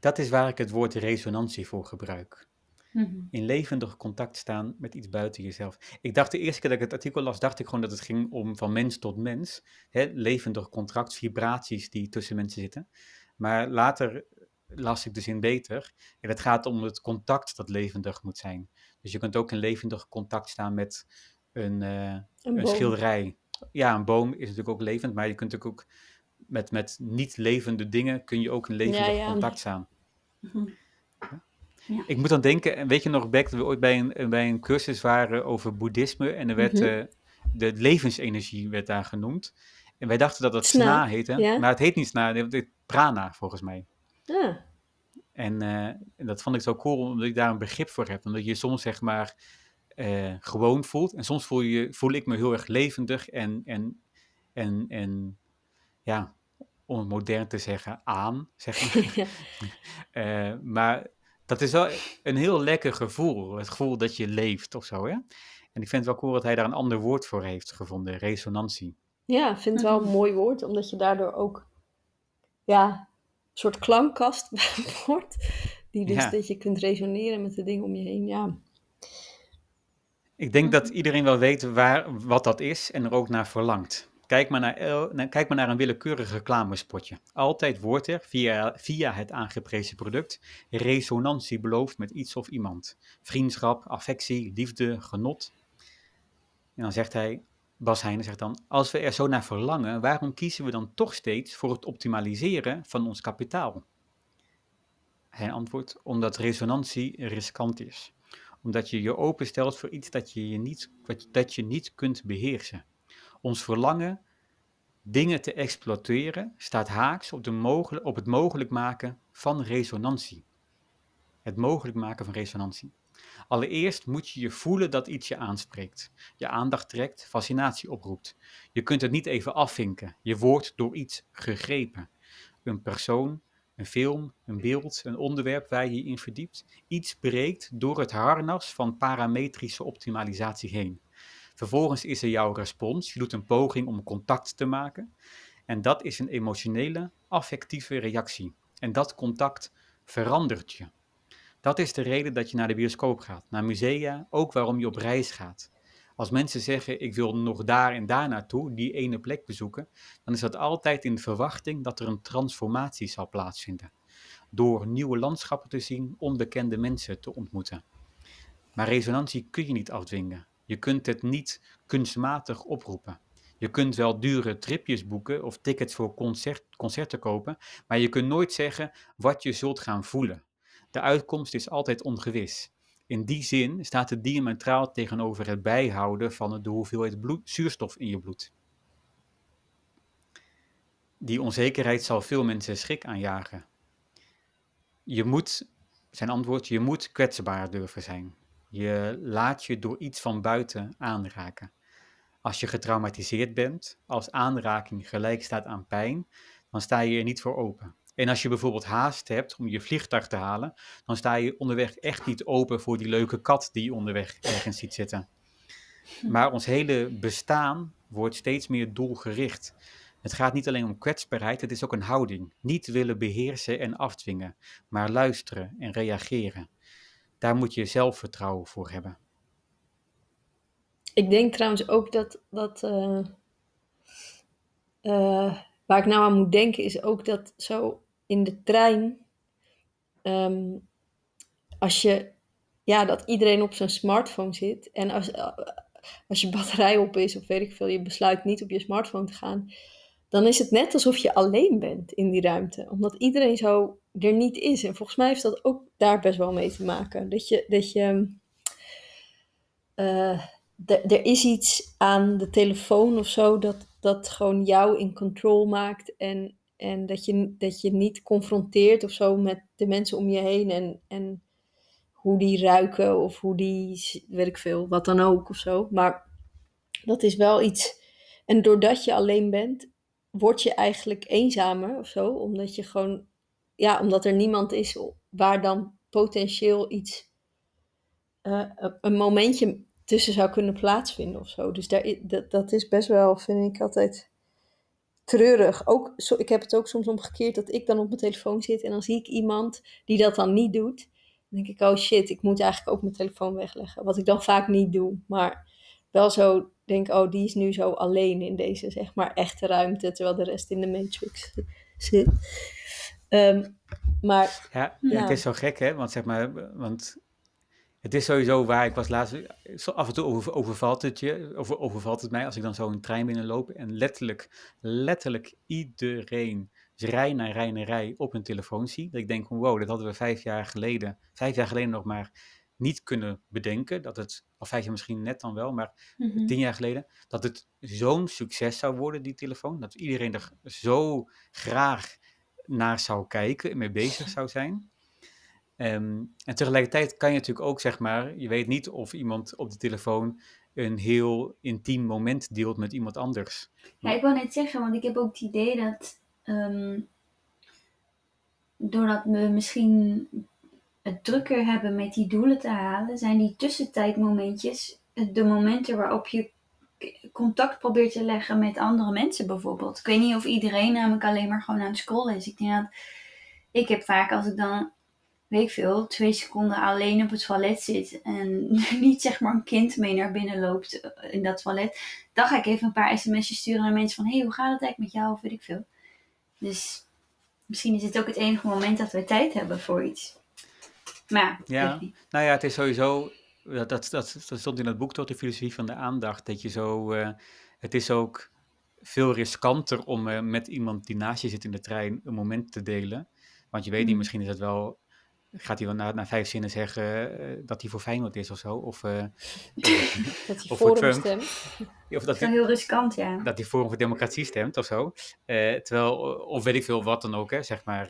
Dat is waar ik het woord resonantie voor gebruik. Mhm. In levendig contact staan met iets buiten jezelf. Ik dacht de eerste keer dat ik het artikel las, dacht ik gewoon dat het ging om van mens tot mens. Hè, levendig contact, vibraties die tussen mensen zitten. Maar later las ik de zin beter. En het gaat om het contact dat levendig moet zijn. Dus je kunt ook in levendig contact staan met een, eh, Een schilderij ja, een boom is natuurlijk ook levend, maar je kunt natuurlijk ook met, met niet levende dingen kun je ook in levendig Ja, ja. contact staan. Mhm. Ik moet dan denken, en weet je nog, Beck, dat we ooit bij een, bij een cursus waren over boeddhisme en er werd Mhm. eh, de levensenergie werd daar genoemd. En wij dachten dat het Sna, sna heette, ja. maar het heet niet sna, het heet prana volgens mij. En, eh, dat vond ik zo cool, omdat ik daar een begrip voor heb. Omdat je soms zeg maar eh, gewoon voelt. En soms voel, je, voel ik me heel erg levendig en, en, en, en ja, om het modern te zeggen, aan. Zeg (laughs) maar. ja. Eh, maar dat is wel een heel lekker gevoel. Het gevoel dat je leeft of zo. Hè? En ik vind het wel cool dat hij daar een ander woord voor heeft gevonden: resonantie. Ja, ik vind het wel een mooi woord, omdat je daardoor ook ja, soort klankkast (laughs) wordt. Die dus Ja. dat je kunt resoneren met de dingen om je heen. Ja, Ik denk dat iedereen wel weet waar, wat dat is en er ook naar verlangt. Kijk maar naar- kijk maar naar een willekeurig reclamespotje. Altijd wordt er, via, via het aangeprezen product, resonantie beloofd met iets of iemand. Vriendschap, affectie, liefde, genot. En dan zegt hij, Bas Heijnen zegt dan, als we er zo naar verlangen, waarom kiezen we dan toch steeds voor het optimaliseren van ons kapitaal? Hij antwoordt, omdat resonantie riskant is omdat je je openstelt voor iets dat je, je niet, dat je niet kunt beheersen. Ons verlangen dingen te exploiteren staat haaks op, de op het mogelijk maken van resonantie. Het mogelijk maken van resonantie. Allereerst moet je je voelen dat iets je aanspreekt, je aandacht trekt, fascinatie oproept. Je kunt het niet even afvinken. Je wordt door iets gegrepen. Een persoon, een film, een beeld, een onderwerp waar je je in verdiept. Iets breekt door het harnas van parametrische optimalisatie heen. Vervolgens is er jouw respons. Je doet een poging om contact te maken. En dat is een emotionele, affectieve reactie. En dat contact verandert je. Dat is de reden dat je naar de bioscoop gaat, naar musea, ook waarom je op reis gaat. Als mensen zeggen, ik wil nog daar en daar naartoe, die ene plek bezoeken, dan is dat altijd in de verwachting dat er een transformatie zal plaatsvinden. Door nieuwe landschappen te zien, onbekende mensen te ontmoeten. Maar resonantie kun je niet afdwingen. Je kunt het niet kunstmatig oproepen. Je kunt wel dure tripjes boeken of tickets voor concert, concerten kopen, maar je kunt nooit zeggen wat je zult gaan voelen. De uitkomst is altijd ongewis. In die zin staat het diametraal tegenover het bijhouden van de hoeveelheid zuurstof in je bloed. Die onzekerheid zal veel mensen schrik aanjagen. Je moet, zijn antwoord, je moet kwetsbaar durven zijn. Je laat je door iets van buiten aanraken. Als je getraumatiseerd bent, als aanraking gelijk staat aan pijn, dan sta je er niet voor open. En als je bijvoorbeeld haast hebt om je vliegtuig te halen, dan sta je onderweg echt niet open voor die leuke kat die je onderweg ergens ziet zitten. Maar ons hele bestaan wordt steeds meer doelgericht. Het gaat niet alleen om kwetsbaarheid, het is ook een houding. Niet willen beheersen en afdwingen, maar luisteren en reageren. Daar moet je zelfvertrouwen voor hebben. Ik denk trouwens ook dat, dat eh, eh, waar ik nou aan moet denken, is ook dat zo in de trein, ehm, als je, ja, dat iedereen op zijn smartphone zit en als, eh, als je batterij op is of weet ik veel, je besluit niet op je smartphone te gaan, dan is het net alsof je alleen bent in die ruimte, omdat iedereen zo er niet is. En volgens mij heeft dat ook daar best wel mee te maken. Dat je, dat je d- er is iets aan de telefoon of zo dat, dat gewoon jou in control maakt. En, en dat, je, dat je niet confronteert of zo met de mensen om je heen. En, en hoe die ruiken of hoe die, weet ik veel, wat dan ook of zo. Maar dat is wel iets. En doordat je alleen bent, word je eigenlijk eenzamer of zo. Omdat je gewoon, ja, omdat er niemand is waar dan potentieel iets, eh, een momentje tussen zou kunnen plaatsvinden of zo. Dus daar, dat, dat is best wel, vind ik altijd treurig. Ook, zo, ik heb het ook soms omgekeerd dat ik dan op mijn telefoon zit en dan zie ik iemand die dat dan niet doet. Dan denk ik, oh shit, ik moet eigenlijk ook mijn telefoon wegleggen. Wat ik dan vaak niet doe. Maar wel zo denk, oh, die is nu zo alleen in deze, zeg maar, echte ruimte. Terwijl de rest in de matrix zit. Ehm, maar Ja, Ja. het is zo gek, hè? Want zeg maar, want Het is sowieso waar, ik was laatst, af en toe over, overvalt het je, over, overvalt het mij als ik dan zo een trein binnenloop en letterlijk, letterlijk iedereen rij naar rij naar rij op hun telefoon zie. Dat ik denk van wow, dat hadden we vijf jaar geleden, vijf jaar geleden nog maar niet kunnen bedenken. Dat het, of vijf jaar misschien net dan wel, maar Mhm. tien jaar geleden, dat het zo'n succes zou worden, die telefoon. Dat iedereen er zo graag naar zou kijken en mee bezig zou zijn. Ehm, en tegelijkertijd kan je natuurlijk ook, zeg maar, je weet niet of iemand op de telefoon een heel intiem moment deelt met iemand anders. Ja, ik wou net zeggen, want ik heb ook het idee dat ehm, doordat we misschien het drukker hebben met die doelen te halen, zijn die tussentijdmomentjes de momenten waarop je contact probeert te leggen met andere mensen bijvoorbeeld. Ik weet niet of iedereen namelijk alleen maar gewoon aan het scrollen is. Ik denk dat ik heb vaak als ik dan, weet ik veel, twee seconden alleen op het toilet zit en (laughs) niet zeg maar een kind mee naar binnen loopt eh, in dat toilet, dan ga ik even een paar sms'jes sturen naar mensen van, hé, hey, hoe gaat het eigenlijk met jou of weet ik veel. Dus misschien is het ook het enige moment dat we tijd hebben voor iets. Maar ja. Nou ja, het is sowieso, dat, dat, dat, dat stond in het boek toch, de filosofie van de aandacht, dat je zo, eh, het is ook veel riskanter om eh, met iemand die naast je zit in de trein een moment te delen. Want je weet niet, Mm. misschien is het wel, gaat hij wel na, na vijf zinnen zeggen eh, dat hij voor Feyenoord is of zo. Of, eh, (laughs) Dat hij Of voor voor hem stemt. of dat Dat is wel heel riskant, ja. dat hij Forum voor Democratie stemt of zo. Eh, terwijl, of weet ik veel wat dan ook, hè, zeg maar.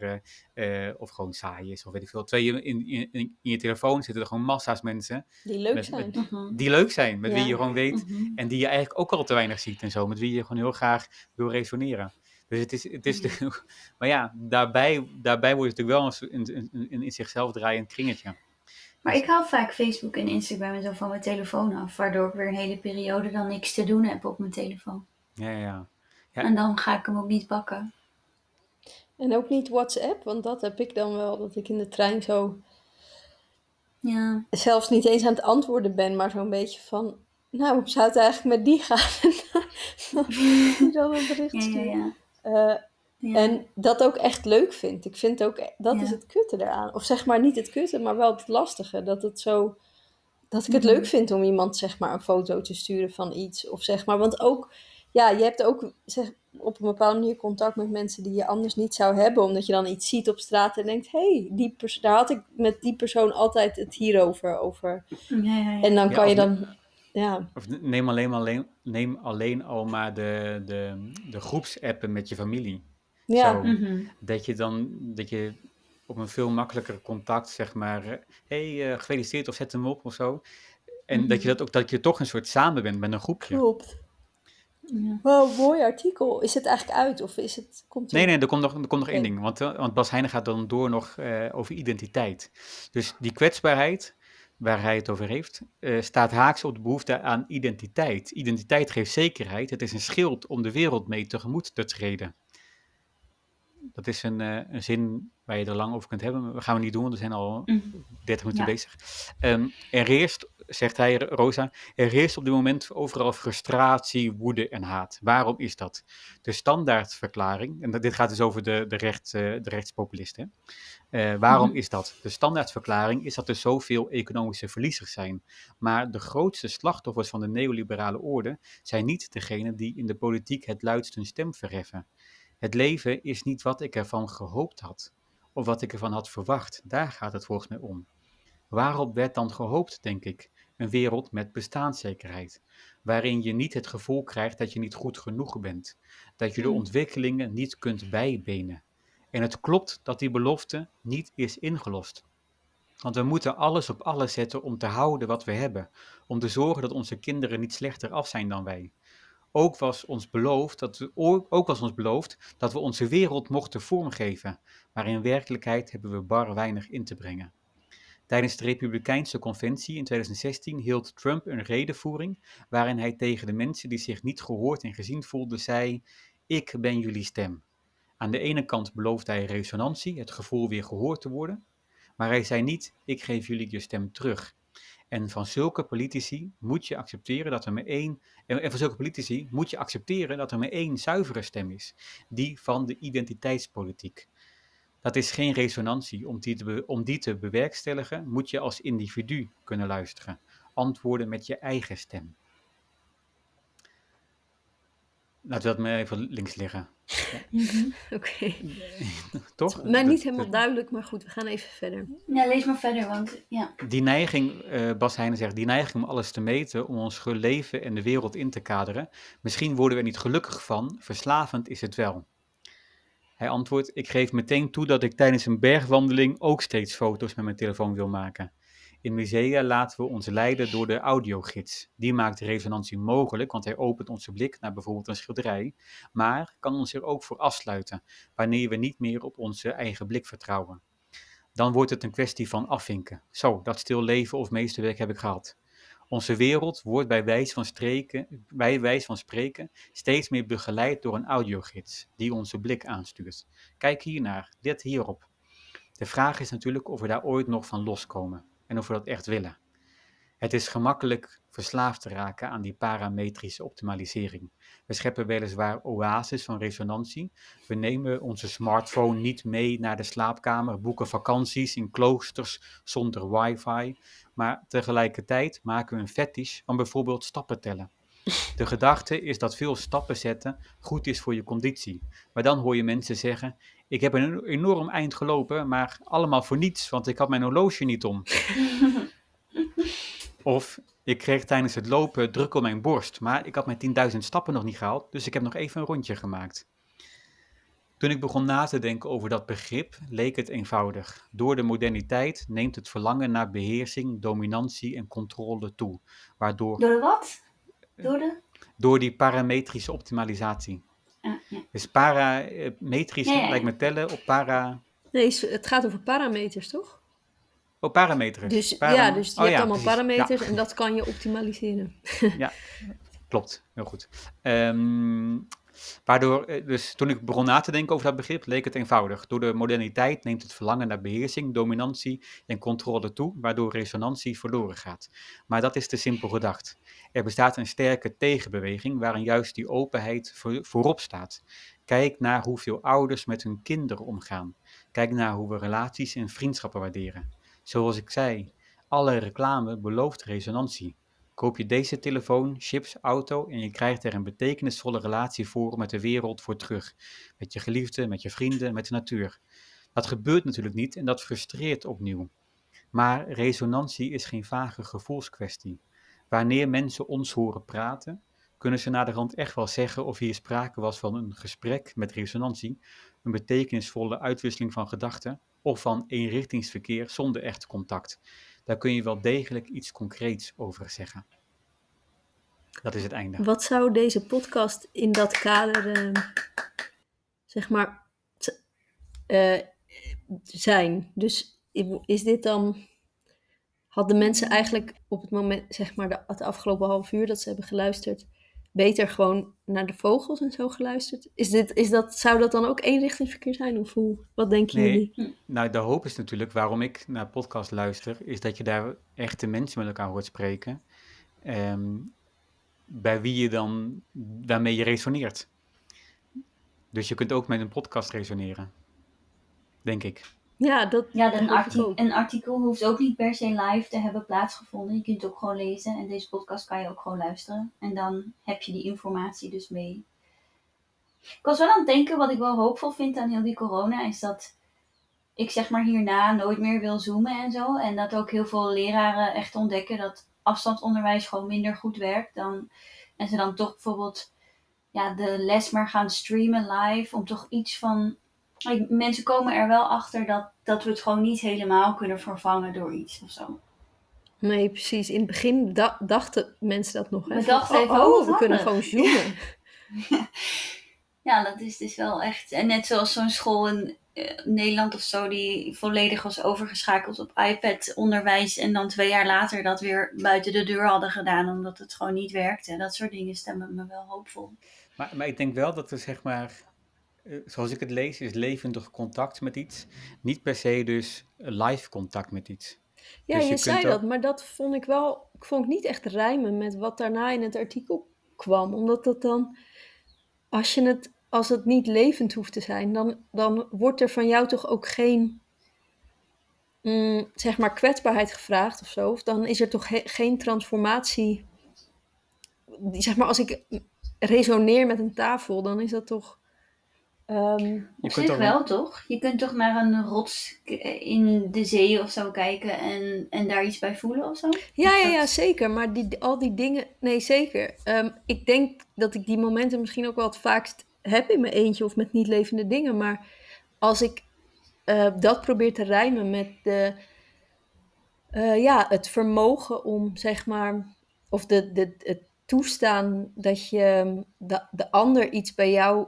eh, eh, of gewoon saai is, of weet ik veel. Je in, in, in je telefoon zitten er gewoon massa's mensen Die leuk Met- zijn. met- Mhm. die leuk zijn, met wie je gewoon weet Mhm. en die je eigenlijk ook al te weinig ziet en zo, met wie je gewoon heel graag wil resoneren. Dus het is, het is de, (laughs) maar ja, daarbij, daarbij wordt het natuurlijk wel een, een, een, een in zichzelf draaiend kringetje. Maar ik haal vaak Facebook en Instagram en zo van mijn telefoon af, waardoor ik weer een hele periode dan niks te doen heb op mijn telefoon. Ja, ja, ja. Ja. En dan ga ik hem ook niet pakken. En ook niet WhatsApp, want dat heb ik dan wel, dat ik in de trein zo Ja, zelfs niet eens aan het antwoorden ben, maar zo'n beetje van, nou, hoe zou het eigenlijk met die gaan? (laughs) dan een bericht ja, ja. sturen. ja. Eh, ja. En dat ook echt leuk vind. Ik vind ook, dat is het kutte eraan. Of zeg maar niet het kutte, maar wel het lastige. Dat het zo, dat ik het Mhm. leuk vind om iemand zeg maar een foto te sturen van iets. Of zeg maar, want ook, ja, je hebt ook zeg, op een bepaalde manier contact met mensen die je anders niet zou hebben. Omdat je dan iets ziet op straat en denkt, hé, hey, daar had ik met die persoon altijd het hierover. Over. Ja, ja, ja. En dan Ja, kan je dan, ja, Of neem alleen, maar alleen, neem alleen al maar de, de, de groepsappen met je familie. ja, Zo. Mhm. Dat je dan, dat je op een veel makkelijker contact, zeg maar, hé, hey, eh, gefeliciteerd of zet hem op of zo. En dat je dat ook, dat je toch een soort samen bent met een groepje. klopt. Ja. Wow, mooi artikel. Is het eigenlijk uit of is het, komt Nee, nee, er komt nog, er komt nog één ding. Want, eh, want Bas Heijnen gaat dan door nog eh, over identiteit. Dus die kwetsbaarheid, waar hij het over heeft, eh, staat haaks op de behoefte aan identiteit. Identiteit geeft zekerheid. Het is een schild om de wereld mee tegemoet te treden. Dat is een, eh, een zin waar je er lang over kunt hebben. maar Dat gaan we niet doen, want we zijn al Mhm. 30 minuten Ja. bezig. Ehm, er heerst, zegt hij, Rosa, er heerst op dit moment overal frustratie, woede en haat. Waarom is dat? De standaardverklaring, en dit gaat dus over de, de, recht, eh, de rechtspopulisten. Eh, waarom Mhm. is dat? De standaardverklaring is dat er zoveel economische verliezers zijn. Maar de grootste slachtoffers van de neoliberale orde zijn niet degenen die in de politiek het luidst hun stem verheffen. Het leven is niet wat ik ervan gehoopt had, of wat ik ervan had verwacht. Daar gaat het volgens mij om. Waarop werd dan gehoopt, denk ik? Een wereld met bestaanszekerheid, waarin je niet het gevoel krijgt dat je niet goed genoeg bent, dat je de Hmm. ontwikkelingen niet kunt bijbenen. En het klopt dat die belofte niet is ingelost. Want we moeten alles op alles zetten om te houden wat we hebben, om te zorgen dat onze kinderen niet slechter af zijn dan wij. Ook was ons beloofd dat we, ook was ons beloofd dat we onze wereld mochten vormgeven, maar in werkelijkheid hebben we bar weinig in te brengen. Tijdens de Republikeinse Conventie in 2016 hield Trump een redenvoering waarin hij tegen de mensen die zich niet gehoord en gezien voelden zei: Ik ben jullie stem. Aan de ene kant beloofde hij resonantie, het gevoel weer gehoord te worden, maar hij zei niet: Ik geef jullie je stem terug. En van zulke politici moet je accepteren dat er maar één. En en van zulke politici moet je accepteren dat er maar één zuivere stem is: die van de identiteitspolitiek. Dat is geen resonantie. Om die, te om die te bewerkstelligen moet je als individu kunnen luisteren. Antwoorden met je eigen stem. Laten we dat maar even links liggen. Oké. (laughs) Toch? Dat- niet helemaal duidelijk, maar goed, we gaan even verder. Ja, lees maar verder, want ja. Die neiging, eh, Bas Heijnen zegt, die neiging om alles te meten, om ons leven en de wereld in te kaderen. Misschien worden we er niet gelukkig van, verslavend is het wel. Hij antwoordt, ik geef meteen toe dat ik tijdens een bergwandeling ook steeds foto's met mijn telefoon wil maken. In musea laten we ons leiden door de audiogids. Die maakt resonantie mogelijk, want hij opent onze blik naar bijvoorbeeld een schilderij, maar kan ons er ook voor afsluiten, wanneer we niet meer op onze eigen blik vertrouwen. Dan wordt het een kwestie van afvinken. Zo, dat stil leven of meesterwerk heb ik gehad. Onze wereld wordt bij wijze van, streken, bij van spreken steeds meer begeleid door een audiogids die onze blik aanstuurt. Kijk hiernaar, let hierop. De vraag is natuurlijk of we daar ooit nog van loskomen en of we dat echt willen. Het is gemakkelijk verslaafd te raken aan die parametrische optimalisering. We scheppen weliswaar oases van resonantie. We nemen onze smartphone niet mee naar de slaapkamer, boeken vakanties in kloosters zonder wifi, maar tegelijkertijd maken we een fetish van bijvoorbeeld stappen tellen. De gedachte is dat veel stappen zetten goed is voor je conditie. Maar dan hoor je mensen zeggen: Ik heb een enorm eind gelopen, maar allemaal voor niets, want ik had mijn horloge niet om. (laughs) Of ik kreeg tijdens het lopen druk op mijn borst, maar ik had mijn 10.000 stappen nog niet gehaald, dus ik heb nog even een rondje gemaakt. Toen ik begon na te denken over dat begrip, leek het eenvoudig. Door de moderniteit neemt het verlangen naar beheersing, dominantie en controle toe, waardoor Door de wat? Door de? door die parametrische optimalisatie. Ah, ja. Dus parametrisch Ja, ja, ja. lijkt me tellen op para, Nee, het gaat over parameters, toch? op parameters. Dus ja, dus je oh hebt ja, allemaal precies. parameters Ja. en dat kan je optimaliseren. Klopt, heel goed. Ehm, waardoor, eh, dus toen ik begon na te denken over dat begrip, leek het eenvoudig. Door de moderniteit neemt het verlangen naar beheersing, dominantie en controle toe, waardoor resonantie verloren gaat. Maar dat is te simpel gedacht. Er bestaat een sterke tegenbeweging waarin juist die openheid voor- voorop staat. Kijk naar hoeveel ouders met hun kinderen omgaan. Kijk naar hoe we relaties en vriendschappen waarderen. Zoals ik zei, alle reclame belooft resonantie. Koop je deze telefoon, chips, auto en je krijgt er een betekenisvolle relatie voor met de wereld voor terug. Met je geliefde, met je vrienden, met de natuur. Dat gebeurt natuurlijk niet en dat frustreert opnieuw. Maar resonantie is geen vage gevoelskwestie. Wanneer mensen ons horen praten, kunnen ze naderhand echt wel zeggen of hier sprake was van een gesprek met resonantie, een betekenisvolle uitwisseling van gedachten of van eenrichtingsverkeer zonder echt contact. Daar kun je wel degelijk iets concreets over zeggen. Dat is het einde. Wat zou deze podcast in dat kader, eh, zeg maar, eh, zijn? Dus is dit dan, hadden mensen eigenlijk op het moment, zeg maar, de, het afgelopen half uur dat ze hebben geluisterd, beter gewoon naar de vogels en zo geluisterd? Is dit, is dat, zou dat dan ook eenrichtingsverkeer zijn? Of hoe, wat denken Nee. jullie? Nou, de hoop is natuurlijk, waarom ik naar podcast luister, is dat je daar echte mensen met elkaar hoort spreken. ehm, bij wie je dan, waarmee je resoneert. Dus je kunt ook met een podcast resoneren. Denk ik. Ja, dat Ja, dat een, hoop ik arti- ook. een artikel hoeft ook niet per se live te hebben plaatsgevonden. Je kunt het ook gewoon lezen en deze podcast kan je ook gewoon luisteren. En dan heb je die informatie dus mee. Ik was wel aan het denken, wat ik wel hoopvol vind aan heel die corona, is dat ik zeg maar hierna nooit meer wil zoomen en zo. En dat ook heel veel leraren echt ontdekken dat afstandsonderwijs gewoon minder goed werkt dan. En ze dan toch bijvoorbeeld ja, de les maar gaan streamen live om toch iets van Mensen komen er wel achter dat, dat we het gewoon niet helemaal kunnen vervangen door iets of zo. Nee, precies. In het begin da- dachten mensen dat nog. Hè? We dachten oh, even, oh, oh, we kunnen gewoon zoomen. (laughs) (laughs) Ja, dat is dus wel echt. En net zoals zo'n school in eh, Nederland of zo, die volledig was overgeschakeld op iPad-onderwijs. En dan twee jaar later dat weer buiten de deur hadden gedaan, omdat het gewoon niet werkte. Dat soort dingen stemmen me wel hoopvol. Maar, maar ik denk wel dat er zeg maar, zoals ik het lees, is levendig contact met iets. Niet per se dus live contact met iets. Ja, Dus je, je zei ook- dat, maar dat vond ik wel, ik vond ik niet echt rijmen met wat daarna in het artikel kwam. Omdat dat dan, als je het als het niet levend hoeft te zijn, dan, dan wordt er van jou toch ook geen mm, zeg maar kwetsbaarheid gevraagd of zo. Of dan is er toch he- geen transformatie. Zeg maar, als ik resoneer met een tafel, dan is dat toch. Ehm, Je Op kunt zich wel, toch? Je kunt toch naar een rots in de zee of zo kijken en, en daar iets bij voelen of zo? Ja, ja, ja, zeker. Maar die, al die dingen, nee, zeker. Ehm, ik denk dat ik die momenten misschien ook wel het vaakst heb in mijn eentje of met niet levende dingen. Maar als ik eh, dat probeer te rijmen met de, eh, ja, het vermogen om, zeg maar, of de, de, het toestaan dat je de, de ander iets bij jou,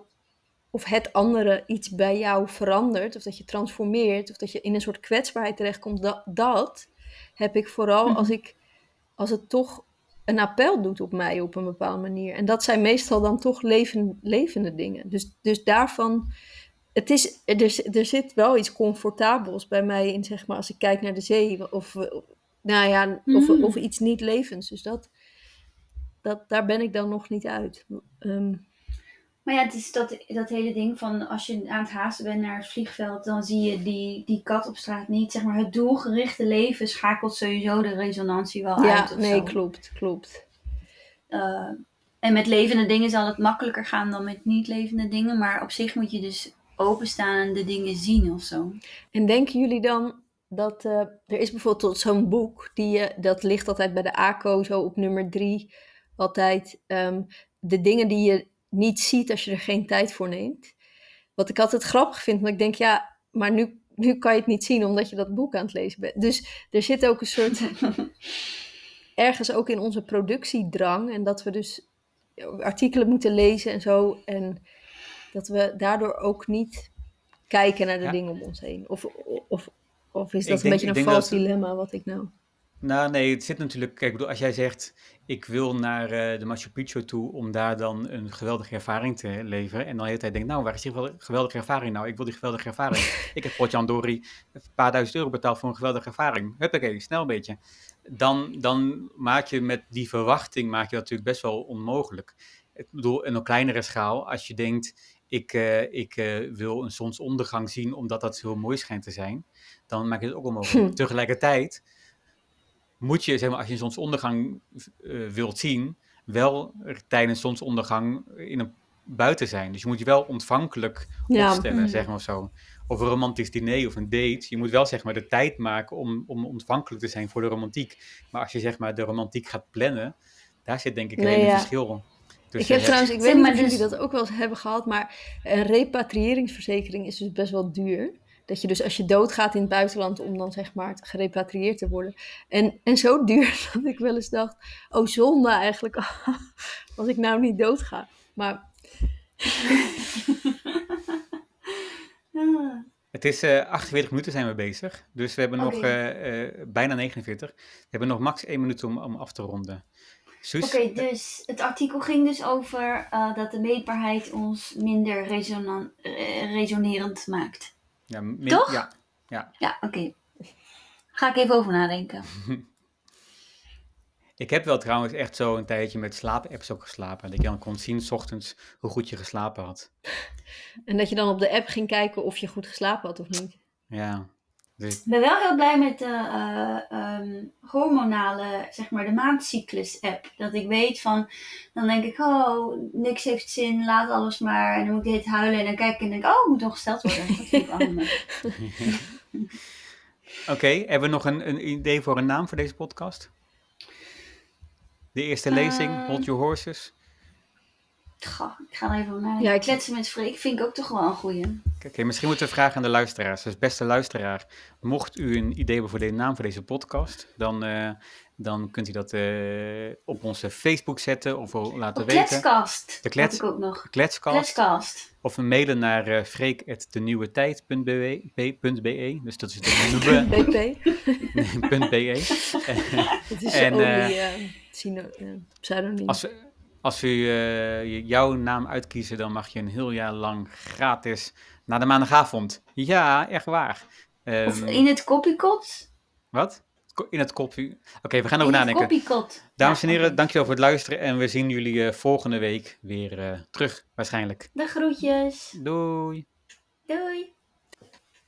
of het andere iets bij jou verandert, of dat je transformeert, of dat je in een soort kwetsbaarheid terechtkomt, dat, dat heb ik vooral Mhm. als ik als het toch een appel doet op mij op een bepaalde manier. En dat zijn meestal dan toch leven, levende dingen. Dus, dus daarvan, het is, er, er zit wel iets comfortabels bij mij in, zeg maar, als ik kijk naar de zee of, nou ja, of, Mm. of iets niet levends. Dus dat, dat, daar ben ik dan nog niet uit. Ehm, Maar ja, het is dat, dat hele ding van als je aan het haasten bent naar het vliegveld, dan zie je die, die kat op straat niet. Zeg maar, het doelgerichte leven schakelt sowieso de resonantie wel uit. ja, nee, zo. klopt, klopt. Eh, en met levende dingen zal het makkelijker gaan dan met niet levende dingen. Maar op zich moet je dus openstaan en de dingen zien of zo. En denken jullie dan dat eh, er is bijvoorbeeld zo'n boek, die, je dat ligt altijd bij de ACO, zo op nummer drie, altijd ehm, de dingen die je niet ziet als je er geen tijd voor neemt. Wat ik altijd grappig vind, want ik denk, ja, maar nu, nu kan je het niet zien omdat je dat boek aan het lezen bent. Dus er zit ook een soort, (laughs) ergens ook in onze productiedrang en dat we dus artikelen moeten lezen en zo. En dat we daardoor ook niet kijken naar de Ja. dingen om ons heen. Of, of, of is Ik dat een denk- beetje een vals dilemma wat ik nou... Nou, nee, het zit natuurlijk. Kijk, ik bedoel, als jij zegt: ik wil naar eh, de Machu Picchu toe om daar dan een geweldige ervaring te leveren. En dan de hele tijd denk nou, waar is die gewel- geweldige ervaring nou? Ik wil die geweldige ervaring. (laughs) ik heb Potjandori een paar duizend euro betaald voor een geweldige ervaring. Huppakee, snel een beetje. Dan, dan maak je met die verwachting maak je dat natuurlijk best wel onmogelijk. Ik bedoel, in een kleinere schaal, als je denkt. Ik, eh, ik eh, wil een zonsondergang zien omdat dat heel mooi schijnt te zijn. Dan maak je het ook onmogelijk. (laughs) Tegelijkertijd moet je, zeg maar, als je een zonsondergang eh, wilt zien, wel tijdens zonsondergang in een buiten zijn. Dus je moet je wel ontvankelijk Ja, opstellen, mm. zeg maar zo. Of een romantisch diner of een date. Je moet wel zeg maar de tijd maken om, om ontvankelijk te zijn voor de romantiek. Maar als je zeg maar de romantiek gaat plannen, daar zit denk ik een Nee, hele ja. verschil. ik heb trouwens, ik weet niet of jullie dus- dat ook wel eens hebben gehad, maar een repatriëringsverzekering is dus best wel duur. Dat je dus als je doodgaat in het buitenland om dan zeg maar gerepatrieerd te worden. En, en zo (laughs) duur dat ik wel eens dacht, oh zonde eigenlijk (laughs) als ik nou niet doodga. Maar. (laughs) Het is eh 48 minuten zijn we bezig. Dus we hebben nog eh, eh, bijna 49. We hebben nog max 1 minuut om, om af te ronden. Suus? Oké, dus het artikel ging dus over eh, dat de meetbaarheid ons minder resonan- resonerend maakt. Ja, min- Toch? Ja, Ja, oké. Ga ik even over nadenken. (laughs) Ik heb wel trouwens echt zo een tijdje met slaapapps ook geslapen. Dat je dan kon zien, s ochtends, hoe goed je geslapen had. En dat je dan op de app ging kijken of je goed geslapen had of niet. Ja. Ik ben wel heel blij met de eh, ehm, hormonale, zeg maar, de maandcyclus-app. Dat ik weet van, dan denk ik, oh, niks heeft zin, laat alles maar. En dan moet ik dit huilen en dan kijk ik en denk ik, oh, moet nog gesteld worden. Dat vind ik wel handig. (laughs) Oké, hebben we nog een, een idee voor een naam voor deze podcast? De eerste lezing, Eh, Hold Your Horses. Goh, ik ga er even over nadenken. Ja, ik- Kletsen met Freek vind ik ook toch wel een goeie. Oké, misschien moeten we vragen aan de luisteraars. Dus beste luisteraar, mocht u een idee hebben voor de naam voor deze podcast, dan, eh, dan kunt u dat eh, op onze Facebook zetten of laten Op weten. Kletskast De klets- ik ook nog. Kletskast. Kletskast. Of een mailen naar uh, freek.denieuwetijd.be. Dus dat is de (laughs) nieuwe BP. .be. (laughs) Het is En, eh, eh, eh, pseudoniem. Als, we- als u eh, jouw naam uitkiezen, dan mag je een heel jaar lang gratis naar de maandagavond. Ja, echt waar. Of Ehm, in het copycat. Wat? in het koppie. Oké, we gaan erover In het nadenken. Koppiekot. Dames en heren, dankjewel voor het luisteren. En we zien jullie eh, volgende week weer eh, terug, waarschijnlijk. De groetjes. Doei! Doei.